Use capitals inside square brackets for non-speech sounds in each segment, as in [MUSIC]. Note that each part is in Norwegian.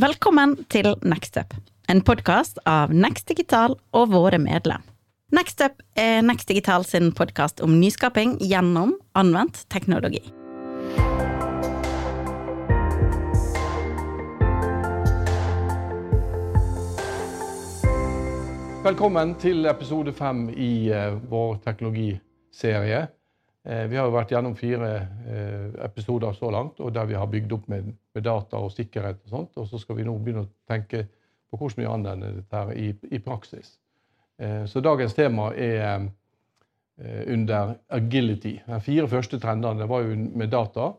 Velkommen til Nextup, en podkast av Next Digital og våre medlem. Nextup er Next Digital sin podkast om nyskaping gjennom anvendt teknologi. Velkommen til episode fem i eh, vår teknologiserie. Eh, vi har jo vært gjennom fire eh, episoder så langt, og der vi har bygd opp med, med data og sikkerhet. Og sånt, og så skal vi nå begynne å tenke på hvordan vi anvender dette her i, i praksis. Eh, så dagens tema er under agility. De fire første trendene var jo med data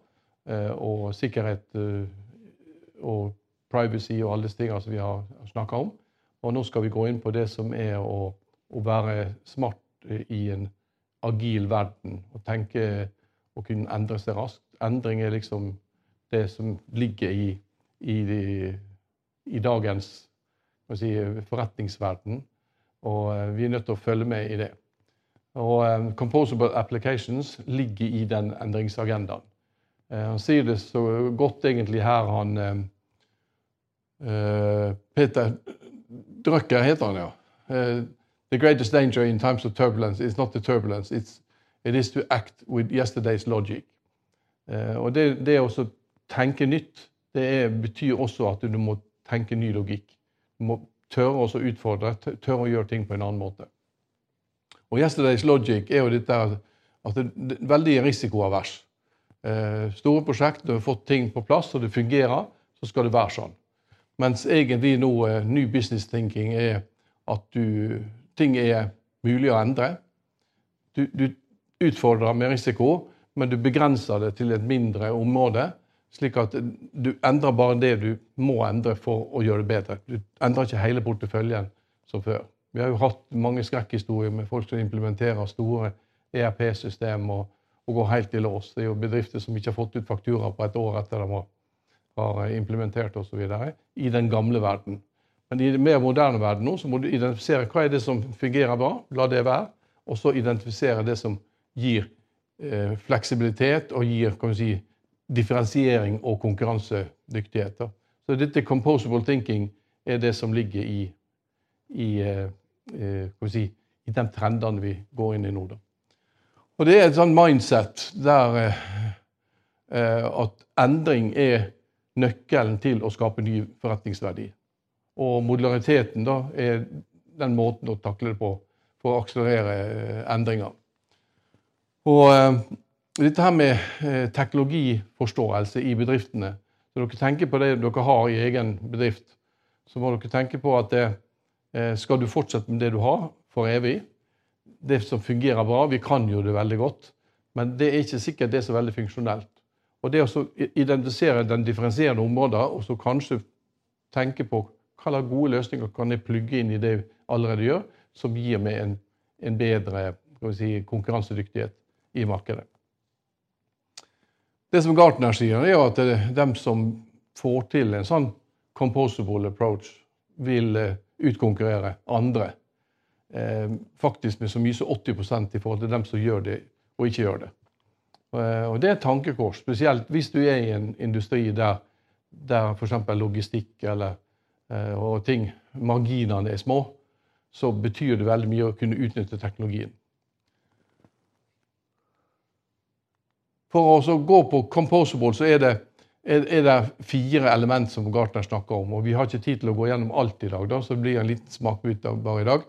og sikkerhet og privacy og alle disse tingene som vi har snakka om. Og nå skal vi gå inn på det som er å, å være smart i en agil verden og tenke å kunne endre seg raskt. Endring er liksom det som ligger i, i, i dagens si, forretningsverden. Og eh, vi er nødt til å følge med i det. Og um, Composable applications ligger i den endringsagendaen. Uh, han sier det så godt egentlig her, han Peter Drøkker heter han, ja. The greatest danger in times of turbulence is not the turbulence, it's, it is to act with yesterday's logic. Uh, og det, det å tenke nytt det er, betyr også at du må tenke ny logikk. Du må tørre å utfordre, tørre å gjøre ting på en annen måte. Og Yesterday's logic er jo dette at det, er veldig risikoavers. Uh, store prosjekt, du har fått ting på plass, og det fungerer, så skal det være sånn. Mens egentlig nå uh, ny business thinking er at du ting er mulig å endre. Du, du, utfordrer med risiko, men du begrenser det til et mindre område. Slik at du endrer bare det du må endre for å gjøre det bedre. Du endrer ikke hele porteføljen som før. Vi har jo hatt mange skrekkhistorier med folk som implementerer store ERP-system og, og, går helt i lås. Det er jo bedrifter som ikke har fått ut faktura på et år etter de har, har implementert osv. i den gamle verden. Men i den mer moderne verden nå, så må du identifisere hva er det som fungerer bra, la det være, og så identifisere det som gir eh, fleksibilitet og gir kan si, differensiering og konkurransedyktighet. Så dette composable thinking er det som ligger i, i, eh, eh si, i de trendene vi går inn i nå. Da. Og det er et sånn mindset der eh, eh, at endring er nøkkelen til å skape ny forretningsverdi. Og modulariteten da, er den måten å takle det på for å akselerere eh, endringer. Og eh, dette her med eh, teknologiforståelse i bedriftene Når dere tenker på det dere har i egen bedrift, så må dere tenke på at det, eh, skal du fortsette med det du har for evig Det som fungerer bra, vi kan jo det veldig godt, men det er ikke sikkert det er så veldig funksjonelt. Og det å identifisere den differensierende områder og så kanskje tenke på hva slags gode løsninger kan jeg plugge inn i det jeg allerede gjør, som gir meg en, en bedre si, konkurransedyktighet i markedet? Det som Gartner sier, er at det er dem som får til en sånn composable approach, vil eh, utkonkurrere andre. Eh, faktisk med så mye som 80% i forhold til dem som gjør det og ikke gjør det. Eh, og Det er et tankekors, spesielt hvis du er i en industri der, der f.eks. logistikk eller Eh, og ting, marginene er små, så betyr det veldig mye å kunne utnytte teknologien. For å gå på Composable så er det, er det fire element som Gartner snakker om. og Vi har ikke tid til å gå gjennom alt i dag, da, så det blir en liten smakebit bare i dag.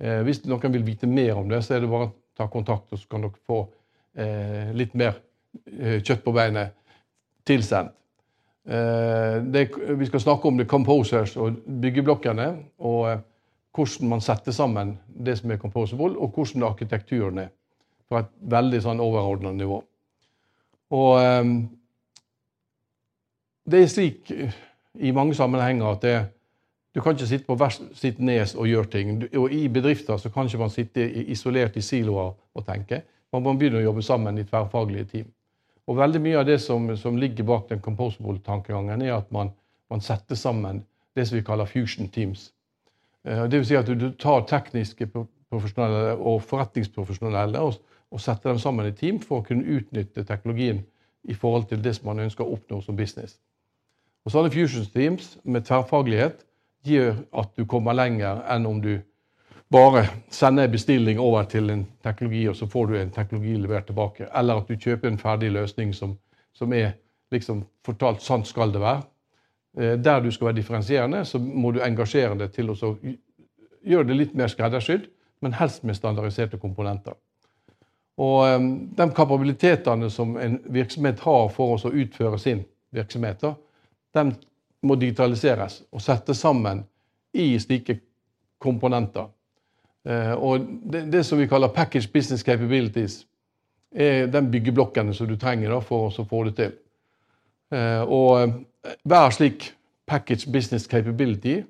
Eh, hvis noen vil vite mer om det, så er det bare å ta kontakt, og så kan dere få eh, litt mer eh, kjøtt på beinet tilsendt. Eh, det, vi skal snakke om the composers og byggeblokkene. Og eh, hvordan man setter sammen det som er composable, og hvordan arkitekturen er. På et veldig sånn overordna nivå. Og eh, det er slik i mange sammenhenger at det, du kan ikke sitte på hvert sitt nes og gjøre ting. Og I bedrifter så kan ikke man sitte isolert i siloer og tenke. Man må begynne å jobbe sammen i tverrfaglige team. Og veldig mye av det som, som ligger bak den composable-tankegangen, er at man, man, setter sammen det som vi kaller fusion teams. Eh, det vil si at du, tar tekniske profesjonelle og forretningsprofesjonelle og, og, setter dem sammen i team for å kunne utnytte teknologien i forhold til det som man ønsker å oppnå som business. Og Sånne fusion teams med tverrfaglighet gjør at du kommer lenger enn om du bare sender en bestilling over til en teknologi, og så får du en teknologi levert tilbake. Eller at du kjøper en ferdig løsning som, som er liksom fortalt sant skal det være. Eh, der du skal være differensierende, så må du engasjere deg til å gjøre det litt mer skreddersydd, men helst med standardiserte komponenter. Og um, De kapabilitetene som en virksomhet har for å utføre sin virksomhet, de må digitaliseres og settes sammen i slike komponenter. Uh, og det, det, som vi kaller package business capabilities, er den byggeblokkene som du trenger da, for å få det til. Uh, og hver slik package business capability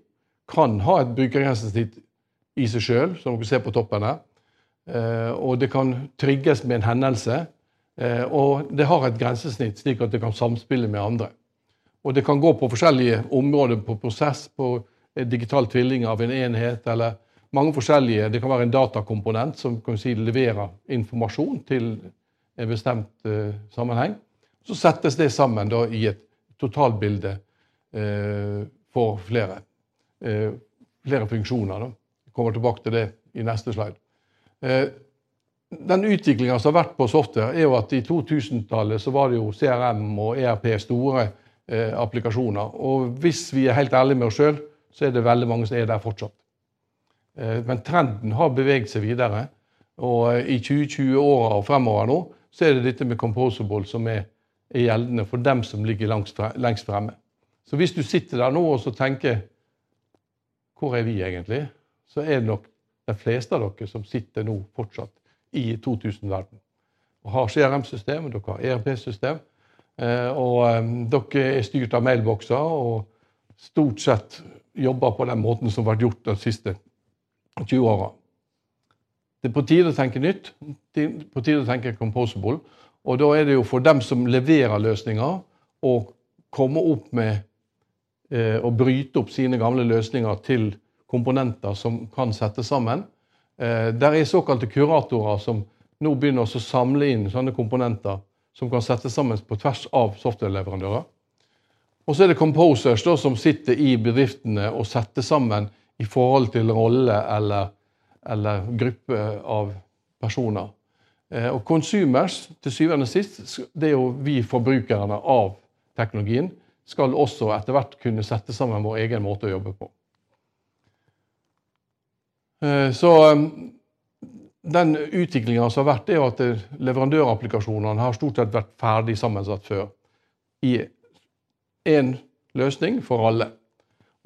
kan ha et brukergrensesnitt i seg sjøl, som dere ser på toppen her. Eh, og det kan trigges med en hendelse. Eh, og det har et grensesnitt, slik at det kan samspille med andre. Og det kan gå på forskjellige områder, på prosess, på digital tvilling av en enhet, eller mange forskjellige Det kan være en datakomponent som si leverer informasjon til en bestemt uh, sammenheng. Så settes det sammen da, i et totalbilde eh, for flere, eh, flere funksjoner. Da. Jeg kommer tilbake til det i neste slide. Den utviklinga som har vært på software, er jo at i 2000-tallet så var det jo CRM og ERP store applikasjoner. Og hvis vi er helt ærlige med oss sjøl, så er det veldig mange som er der fortsatt. Eh, men trenden har beveget seg videre. Og i 2020-åra og fremover nå så er det dette med composable som er er gjeldende for dem som ligger lengst fremme. Så hvis du sitter der nå og så tenker Hvor er vi egentlig? Så er det nok de fleste av dere som sitter nå fortsatt i 2000-verden. Og har CRM-system, dere har ERP-system, eh, og eh, dere er styrt av mailbokser og stort sett jobber på den måten som har vært gjort de siste 20 åra. Det er på tide å tenke nytt. Det er på tide å tenke composable. Og da er det jo for dem som leverer løsninger, å komme opp med eh, å bryte opp sine gamle løsninger til komponenter som kan settes sammen. Eh, der er såkalte kuratorer som nå begynner å samle inn sånne komponenter som kan settes sammen på tvers av softwareleverandører. Og så er det composers da, som sitter i bedriftene og setter sammen i forhold til rolle eller, eller gruppe av personer. Eh, og consumers, til syvende og sist, det er jo vi forbrukerne av teknologien, skal også etter hvert kunne sette sammen vår egen måte å jobbe på. Eh, så eh, den utviklinga som har vært, er jo at leverandørapplikasjonene har stort sett vært ferdig sammensatt før. I én løsning for alle.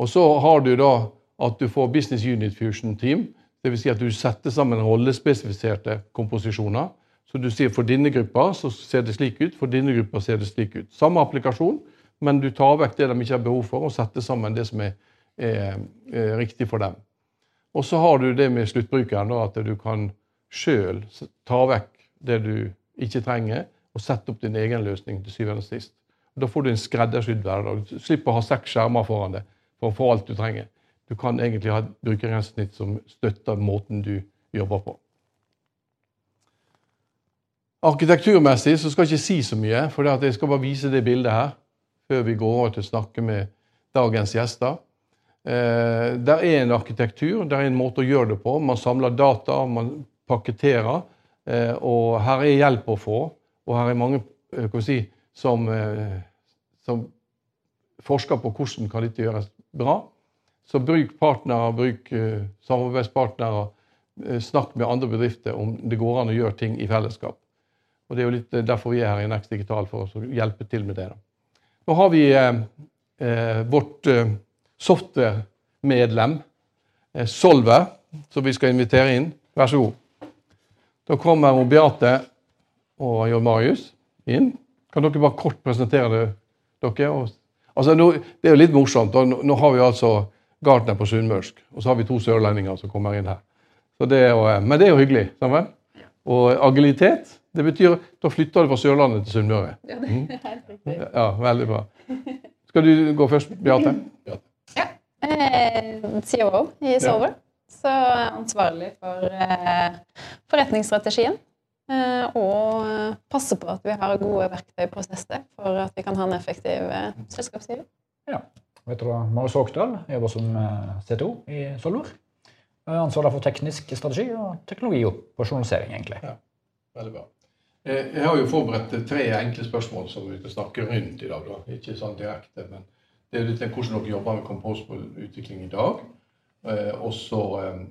Og så har du da at du får Business Unit Fusion Team, Dvs. Si at du setter sammen rollespesifiserte komposisjoner. Så du sier for denne gruppa så ser det slik ut, for denne gruppa ser det slik ut. Samme applikasjon, men du tar vekk det de ikke har behov for, og setter sammen det som er, er, er riktig for dem. Og så har du det med sluttbrukeren, da, at du kan sjøl ta vekk det du ikke trenger, og sette opp din egen løsning til syvende og sist. Da får du en skreddersydd hverdag. Du slipper å ha seks skjermer foran deg for å få alt du trenger. Du kan egentlig ha et brukergrensesnitt som støtter måten du jobber på. Arkitekturmessig så skal jeg ikke si så mye, for jeg skal bare vise det bildet her før vi går over til å snakke med dagens gjester. Eh, der er en arkitektur, der er en måte å gjøre det på. Man samler data, man pakketterer. Eh, og her er hjelp å få. Og her er mange eh, si, som, eh, som forsker på hvordan kan dette gjøres bra. Så bruk partnere, bruk uh, samarbeidspartnere. Uh, snakk med andre bedrifter om det går an å gjøre ting i fellesskap. Og Det er jo litt uh, derfor vi er her i Next Digital, for å hjelpe til med det. Nå har vi vårt software-medlem, Solver, som vi skal invitere inn. Vær så god. Da kommer Beate og John Marius inn. Kan dere bare kort presentere det, dere? Altså, nå, det er jo litt morsomt. Nå, nå har vi altså Gartner på sunnmørsk. Og så har vi to sørlendinger som kommer inn her. Det jo, eh, men det er jo hyggelig. sammen. Og agilitet, det betyr da flytter du fra Sørlandet til Sunnmøre. Ja, det er mm. helt riktig. Ja, Veldig bra. Skal du gå først, Beate? Ja. Eh, CEO i Solver. Så ansvarlig for eh, forretningsstrategien. Eh, og passe på at vi har gode verktøy i prosesser for at vi kan ha en effektiv selskapsgiver. Ja. Jeg heter Marius Håkdal, jobber som eh, CTO i Solvor. Jeg er Ansvarlig for teknisk strategi og teknologioperasjonalisering, egentlig. Veldig bra. Eh, Jeg har jo forberedt tre enkle spørsmål som vi skal snakke rundt i dag. Da. Ikke sånn direkte, men det er litt hvordan dere jobber med composable-utvikling i dag. Eh, Og så eh,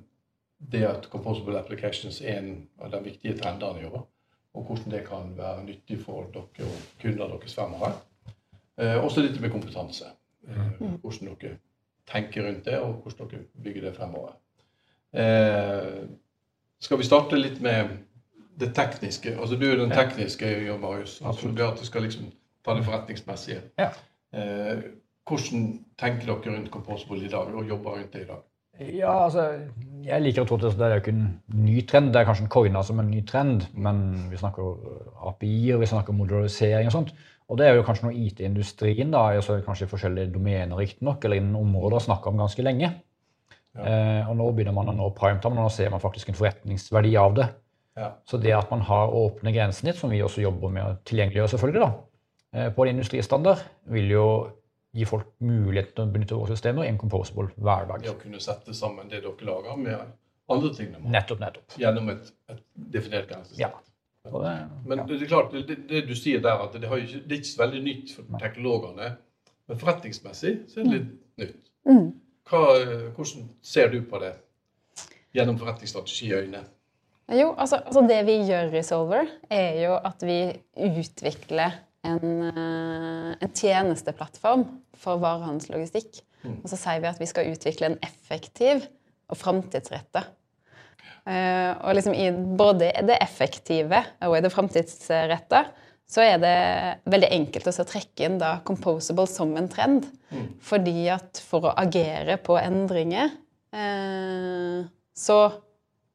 det at composable applications er en av de viktige trendene i år. Og hvordan det kan være nyttig for dere og kunder deres fremover. Eh, Også litt med kompetanse. Eh, Hvordan dere tenker rundt det, og hvordan dere bygger det fremover. Eh, skal vi starte litt med det tekniske? Altså Du er den tekniske, Jørn Marius. Altså, du skal liksom ta det forretningsmessige. Ja. Eh, hvordan tenker dere rundt Composable i dag, og jobber rundt det i dag? Ja, altså, Jeg liker å tro at det er jo ikke en ny trend. Det er kanskje en coina som en ny trend, men vi snakker API-er, vi snakker modularisering og sånt. Og det er jo kanskje noe IT-industrien, da, altså kanskje i forskjellige domener riktignok, eller innen områder, snakker om ganske lenge. Eh, og nå begynner man å nå primetime, og nå ser man faktisk en forretningsverdi av det. Ja. Så det at man har åpne grensesnitt, som vi også jobber med å tilgjengeliggjøre selvfølgelig da, eh, på en industristandard, vil jo gi folk mulighet til å benytte våre systemer i en composable hverdag. Det å kunne sette sammen det dere lager, med andre ting Nettopp, nettopp. gjennom et, et definert grensesnitt. Ja. Og det, Men ja. det er klart, det, det du sier der, at det, har ikke, det er ikke så veldig nytt for teknologene. Men forretningsmessig så er det litt nytt. Mm. Hva, hvordan ser du på det gjennom forretningsstrategiøyne? Jo, altså, altså Det vi gjør i Solver, er jo at vi utvikler en, eh, en tjenesteplattform for varehandelslogistikk. Og så sier vi at vi skal utvikle en effektiv og framtidsretta. Eh, og liksom i både det effektive og i det framtidsretta så er det veldig enkelt å trekke inn da composable som en trend. Fordi at for å agere på endringer eh, så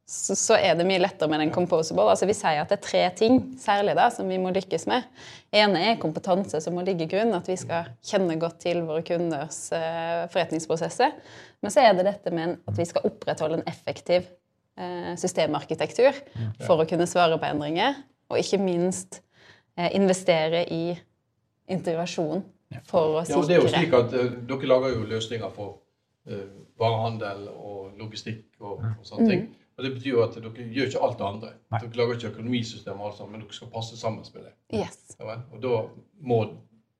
så, er det mye lettere med den composable. Altså Vi sier at det er tre ting særlig da, som vi må lykkes med. ene er kompetanse som må ligge i grunn, at vi skal kjenne godt til våre kunders eh, forretningsprosesser. Men så er det dette med at vi skal opprettholde en effektiv systemarkitektur for å kunne svare på endringer. Og ikke minst eh, investere i integrasjon for å Ja, det er jo sikre slik at eh, Dere lager jo løsninger for eh, varehandel og logistikk og, og sånne ting. Og Det betyr jo at dere gjør ikke alt det andre. Nei. Dere lager ikke økonomisystemer, altså, men dere skal passe sammen med det. Yes. Ja? Og da må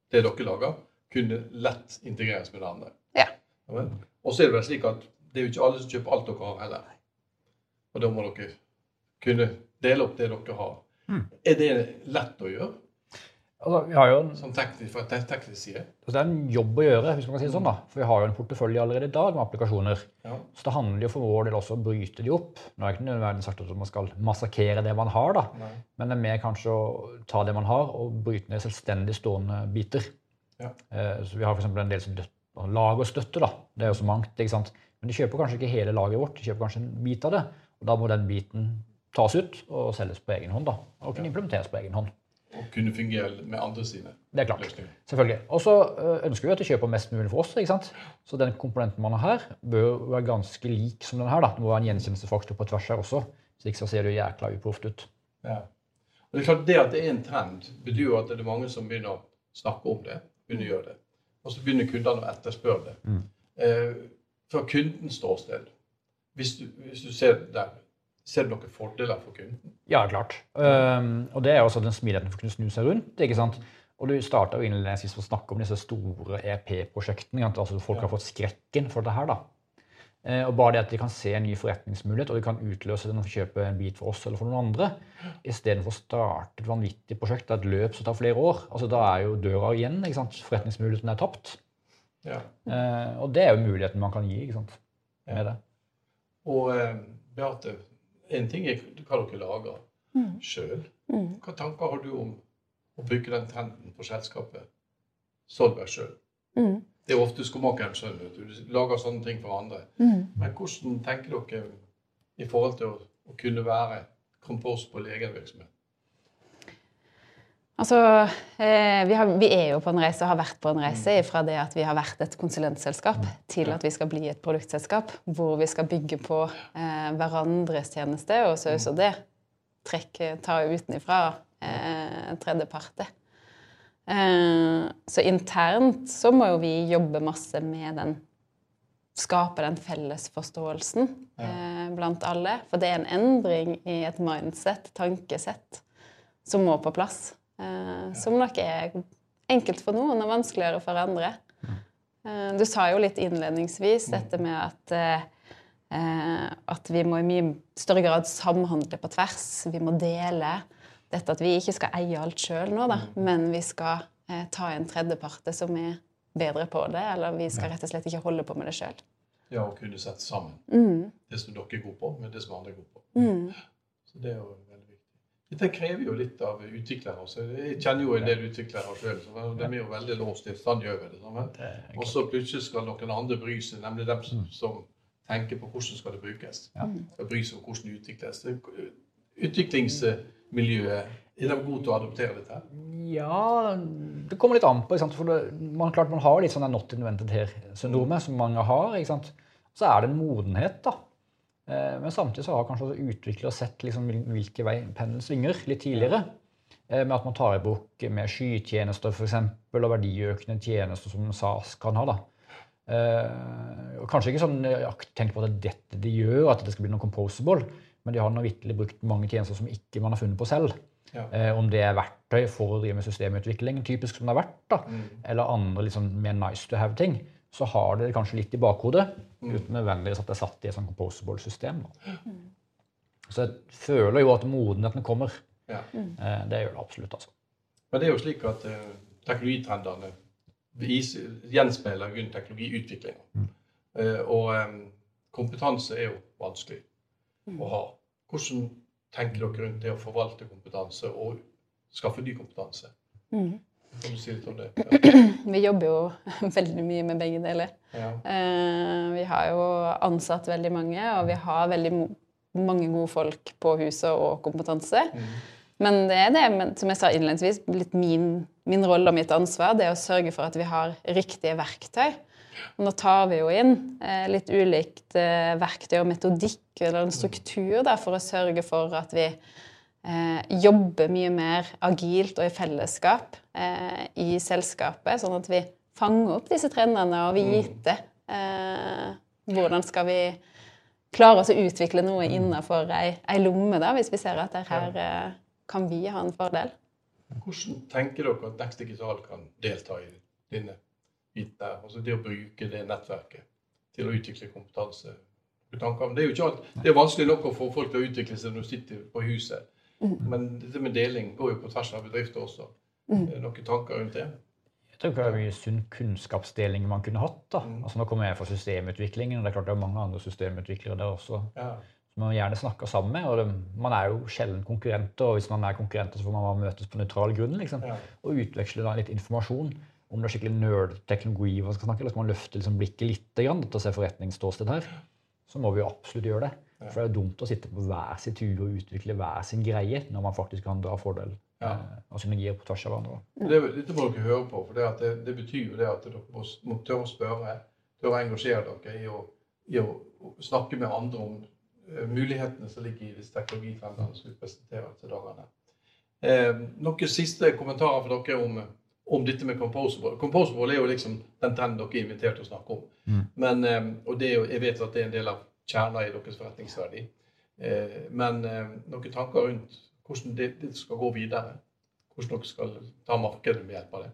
det dere lager, kunne lett integreres med det andre. Ja. Ja? Og så er det vel slik at det er jo ikke alle som kjøper alt dere har heller. Og da må dere kunne dele opp det dere har. Er det lett å gjøre, Altså, vi har jo en, sånn teknisk, fra teknisk side? altså, det er en jobb å gjøre, hvis man kan si det sånn. da. For vi har jo en portefølje allerede i dag med applikasjoner. Ja. Så det handler jo for vår del også om å bryte de opp. Nå er det ikke nødvendigvis sagt at man skal massakrere det man har, da. Nei. men det er mer kanskje å ta det man har og bryte ned selvstendig stående biter. Ja. Eh, Så Vi har eksempel en del som lager lagerstøtte. da. Det er jo så mangt. ikke sant? Men de kjøper kanskje ikke hele lageret vårt, de kjøper kanskje en bit av det. Og Da må den biten tas ut og selges på egen hånd. da, Og kunne implementeres på egen hånd. Og kunne fungere med andre sine Det er klart. løsninger. Selvfølgelig. Og så øh, ønsker vi at de kjøper mest mulig for oss. ikke sant? Så den komponenten man har her, bør være ganske lik som den her. da. Det må være en gjenkjennelsesfaktor på tvers her også. Så ikke så ser det jo jækla uproft ut. Ja. Og det er klart det at det er en trend, betyr jo at det er mange som begynner å snakke om det. begynner å gjøre det. Og så begynner kundene å etterspørre det. Mm. Eh, fra kundens ståsted, hvis du, hvis du ser der, ser du noen fordeler for kunden? Ja, klart. Um, og det er også den smidigheten for å kunne snu seg rundt. ikke sant? Og du starta innledningsvis å snakke om disse store EP-prosjektene. Altså Folk Ja. har fått skrekken for dette her. da. Eh, og bare det at de kan se en ny forretningsmulighet, og de kan utløse den og kjøpe en bit for oss eller for noen andre, istedenfor å starte et vanvittig prosjekt, et løp som tar flere år. altså Da er jo døra igjen. ikke sant? Forretningsmuligheten er tapt. Ja. Eh, og det er jo muligheten man kan gi ikke sant? med det. Og eh, Beate, en ting er hva dere lager Mm. sjøl. Mm. Hva tanker har du om å bygge den trenden på selskapet Solberg sjøl? Mm. Det er ofte skomakeren sjøl. Du Du lager sånne ting for andre. Mm. Men hvordan tenker dere i forhold til å, å kunne være kompost på virksomhet? Altså, eh, vi, har, vi er jo på en reise og har vært på en reise fra det at vi har vært et konsulentselskap, til at vi skal bli et produktselskap hvor vi skal bygge på eh, hverandres tjeneste, og så også det Trekk, ta utenifra eh, tredjeparte. Eh, så internt så må jo vi jobbe masse med den Skape den fellesforståelsen eh, blant alle. For det er en endring i et mindset, tankesett, som må på plass. Eh, som nok er enkelt for noen og vanskeligere for andre. Eh, du sa jo litt innledningsvis dette med at eh, at vi må i mye større grad samhandle på tvers. Vi må dele. Dette at vi ikke skal eie alt sjøl nå, da, men vi skal ta en tredjeparte som er bedre på det. Eller vi skal rett og slett ikke holde på med det sjøl. Ja, å kunne sette sammen Mm. det som dere er gode på, med det som andre er gode på. Mm. Så det er jo. Dette krever jo litt av utviklere. også. jeg kjenner jo en del utviklere sjøl. De er jo veldig låst i standgjøret. og så plutselig skal noen andre bry seg, nemlig dem som, som tenker på hvordan skal det brukes. Ja. Skal bry seg om hvordan det utvikles. Utviklingsmiljøet, er de gode til å adoptere dette? Ja, det kommer litt an på. Ikke sant? For det, man, klart man har litt sånn not invented here-syndromet som mange har. Ikke sant? Så er det en modenhet, da. Eh, Men samtidig så har kanskje utviklere sett liksom hvilke vei pendelen svinger litt tidligere. Eh, Med at man tar i bruk mer skytjenester for eksempel, og verdiøkende tjenester som SAS kan ha. da. Eh, og kanskje ikke sånn tenk på at det er dette de gjør, at det skal bli noe composable, men de har nå vitterlig brukt mange tjenester som ikke man har funnet på selv. Ja. Om det er verktøy for å drive med systemutvikling, typisk som det har vært, da, Mm. eller andre liksom mer nice to have-ting, så har det kanskje litt i bakhodet, Mm. uten nødvendigvis at det er satt i et sånn composable system. Da. Så jeg føler jo at modenheten kommer. Ja. Eh, det gjør det absolutt, altså. Men det er jo slik at uh, teknologitrendene gjenspeiler grunn teknologiutviklinga. Uh, og um, kompetanse er jo vanskelig å ha. Hvordan tenker dere rundt det å forvalte kompetanse og skaffe ny kompetanse? Mm. Kan du si litt om det? [CLEARS THROAT] Ja. Vi jobber jo [LAUGHS] veldig mye med begge deler. Ja. Eh, vi har jo ansatt veldig mange, og vi har veldig mange gode folk på huset og kompetanse. Men det er det, som jeg sa innledningsvis, litt min, min rolle og mitt ansvar. Det er å sørge for at vi har riktige verktøy. Og nå tar vi jo inn eh, litt ulikt eh, verktøy og metodikk eller en struktur da, for å sørge for at vi eh, jobber mye mer agilt og i fellesskap eh, i selskapet, sånn at vi fanger opp disse trendene og vite eh, hvordan skal vi klare oss å utvikle noe innenfor ei, ei lomme, da, hvis vi ser at her eh, kan vi ha en fordel. Hvordan tenker dere at Next Digital kan delta i denne biten der? Altså det å bruke det nettverket til å utvikle kompetanse? Det er jo ikke alt. Det er vanskelig nok å få folk til å utvikle seg når du sitter på huset. Men dette med deling går jo på tvers av bedrifter også. Er det Noen tanker rundt det? Jeg tror det er mye sunn kunnskapsdeling man kunne hatt. da. Mm. Altså Nå kommer jeg fra systemutviklingen, og det er klart det er mange andre systemutviklere der også. Ja. som man gjerne snakker sammen med. og det, Man er jo sjelden konkurrenter, og hvis man er konkurrenter, så får man bare møtes på nøytral grunn. liksom, Ja. Og utveksle da litt informasjon. Om det er skikkelig nerd-teknologi, man skal snakke, eller skal man løfte liksom blikket litt grann, til å se forretningsståsted her, så må vi jo absolutt gjøre det. For det er jo dumt å sitte på hver sin tur og utvikle hver sin greie, når man faktisk kan dra fordel Ja. og synergier på tvers av hverandre. Det, dette må dere høre på, for det, at det, det betyr jo det at dere må, må tørre å spørre, tørre å engasjere dere i å, i å snakke med andre om eh, mulighetene som ligger i disse teknologitrendene som vi presenterer til dagene. Eh, noen siste kommentarer fra dere om, om dette med Composable. Composable er jo liksom den trenden dere er invitert til å snakke om. Mm. Men, eh, og det er jo, jeg vet at det er en del av kjerna i deres forretningsverdi. Eh, men eh, noen tanker rundt hvordan det, det skal gå videre? Hvordan dere skal ta markedet med hjelp av det?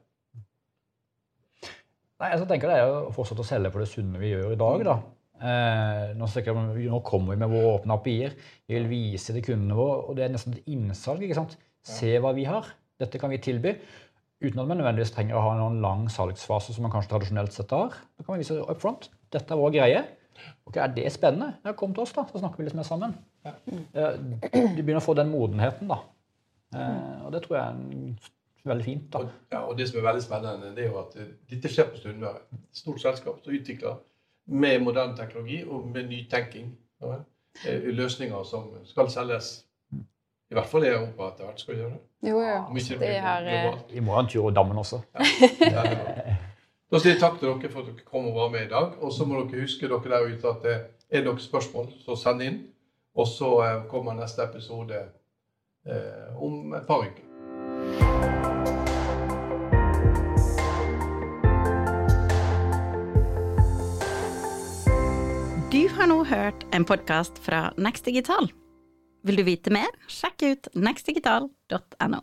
Nei, altså, jeg tenker Det er jo å fortsette å selge for det sunne vi gjør i dag. da. Eh, nå, jeg, nå kommer vi med våre åpne API-er. Vi vil vise til kundene våre, og det er nesten et innsalg. ikke sant? Se hva vi har. Dette kan vi tilby. Uten at man nødvendigvis trenger å ha en lang salgsfase som man kanskje tradisjonelt sett har. Da kan vi vise up front. Dette er vår greie. Ok, Er det spennende? Ja, kom til oss, da, så snakker vi litt mer sammen. Ja. Eh, Du begynner å få den modenheten, da. Eh, Og det tror jeg er veldig fint. da. Og, ja, og det som er veldig spennende, det er jo at eh, dette skjer på Stundværet. Et stort selskap som utvikler med moderne teknologi og med nytenking ja, eh, løsninger som skal selges i hvert fall i Europa etter hvert. skal vi gjøre det? Jo, jo. Om det globalt. Vi må ha en tur over dammen også. Ja, da sier jeg takk til dere for at dere kom og var med i dag. Og så må dere huske dere der ute at det er dere spørsmål, så send inn. Og så eh, kommer neste episode eh, om et par uker. Du har nå hørt en podkast fra Next Digital. Vil du vite mer, sjekk ut nextdigital.no.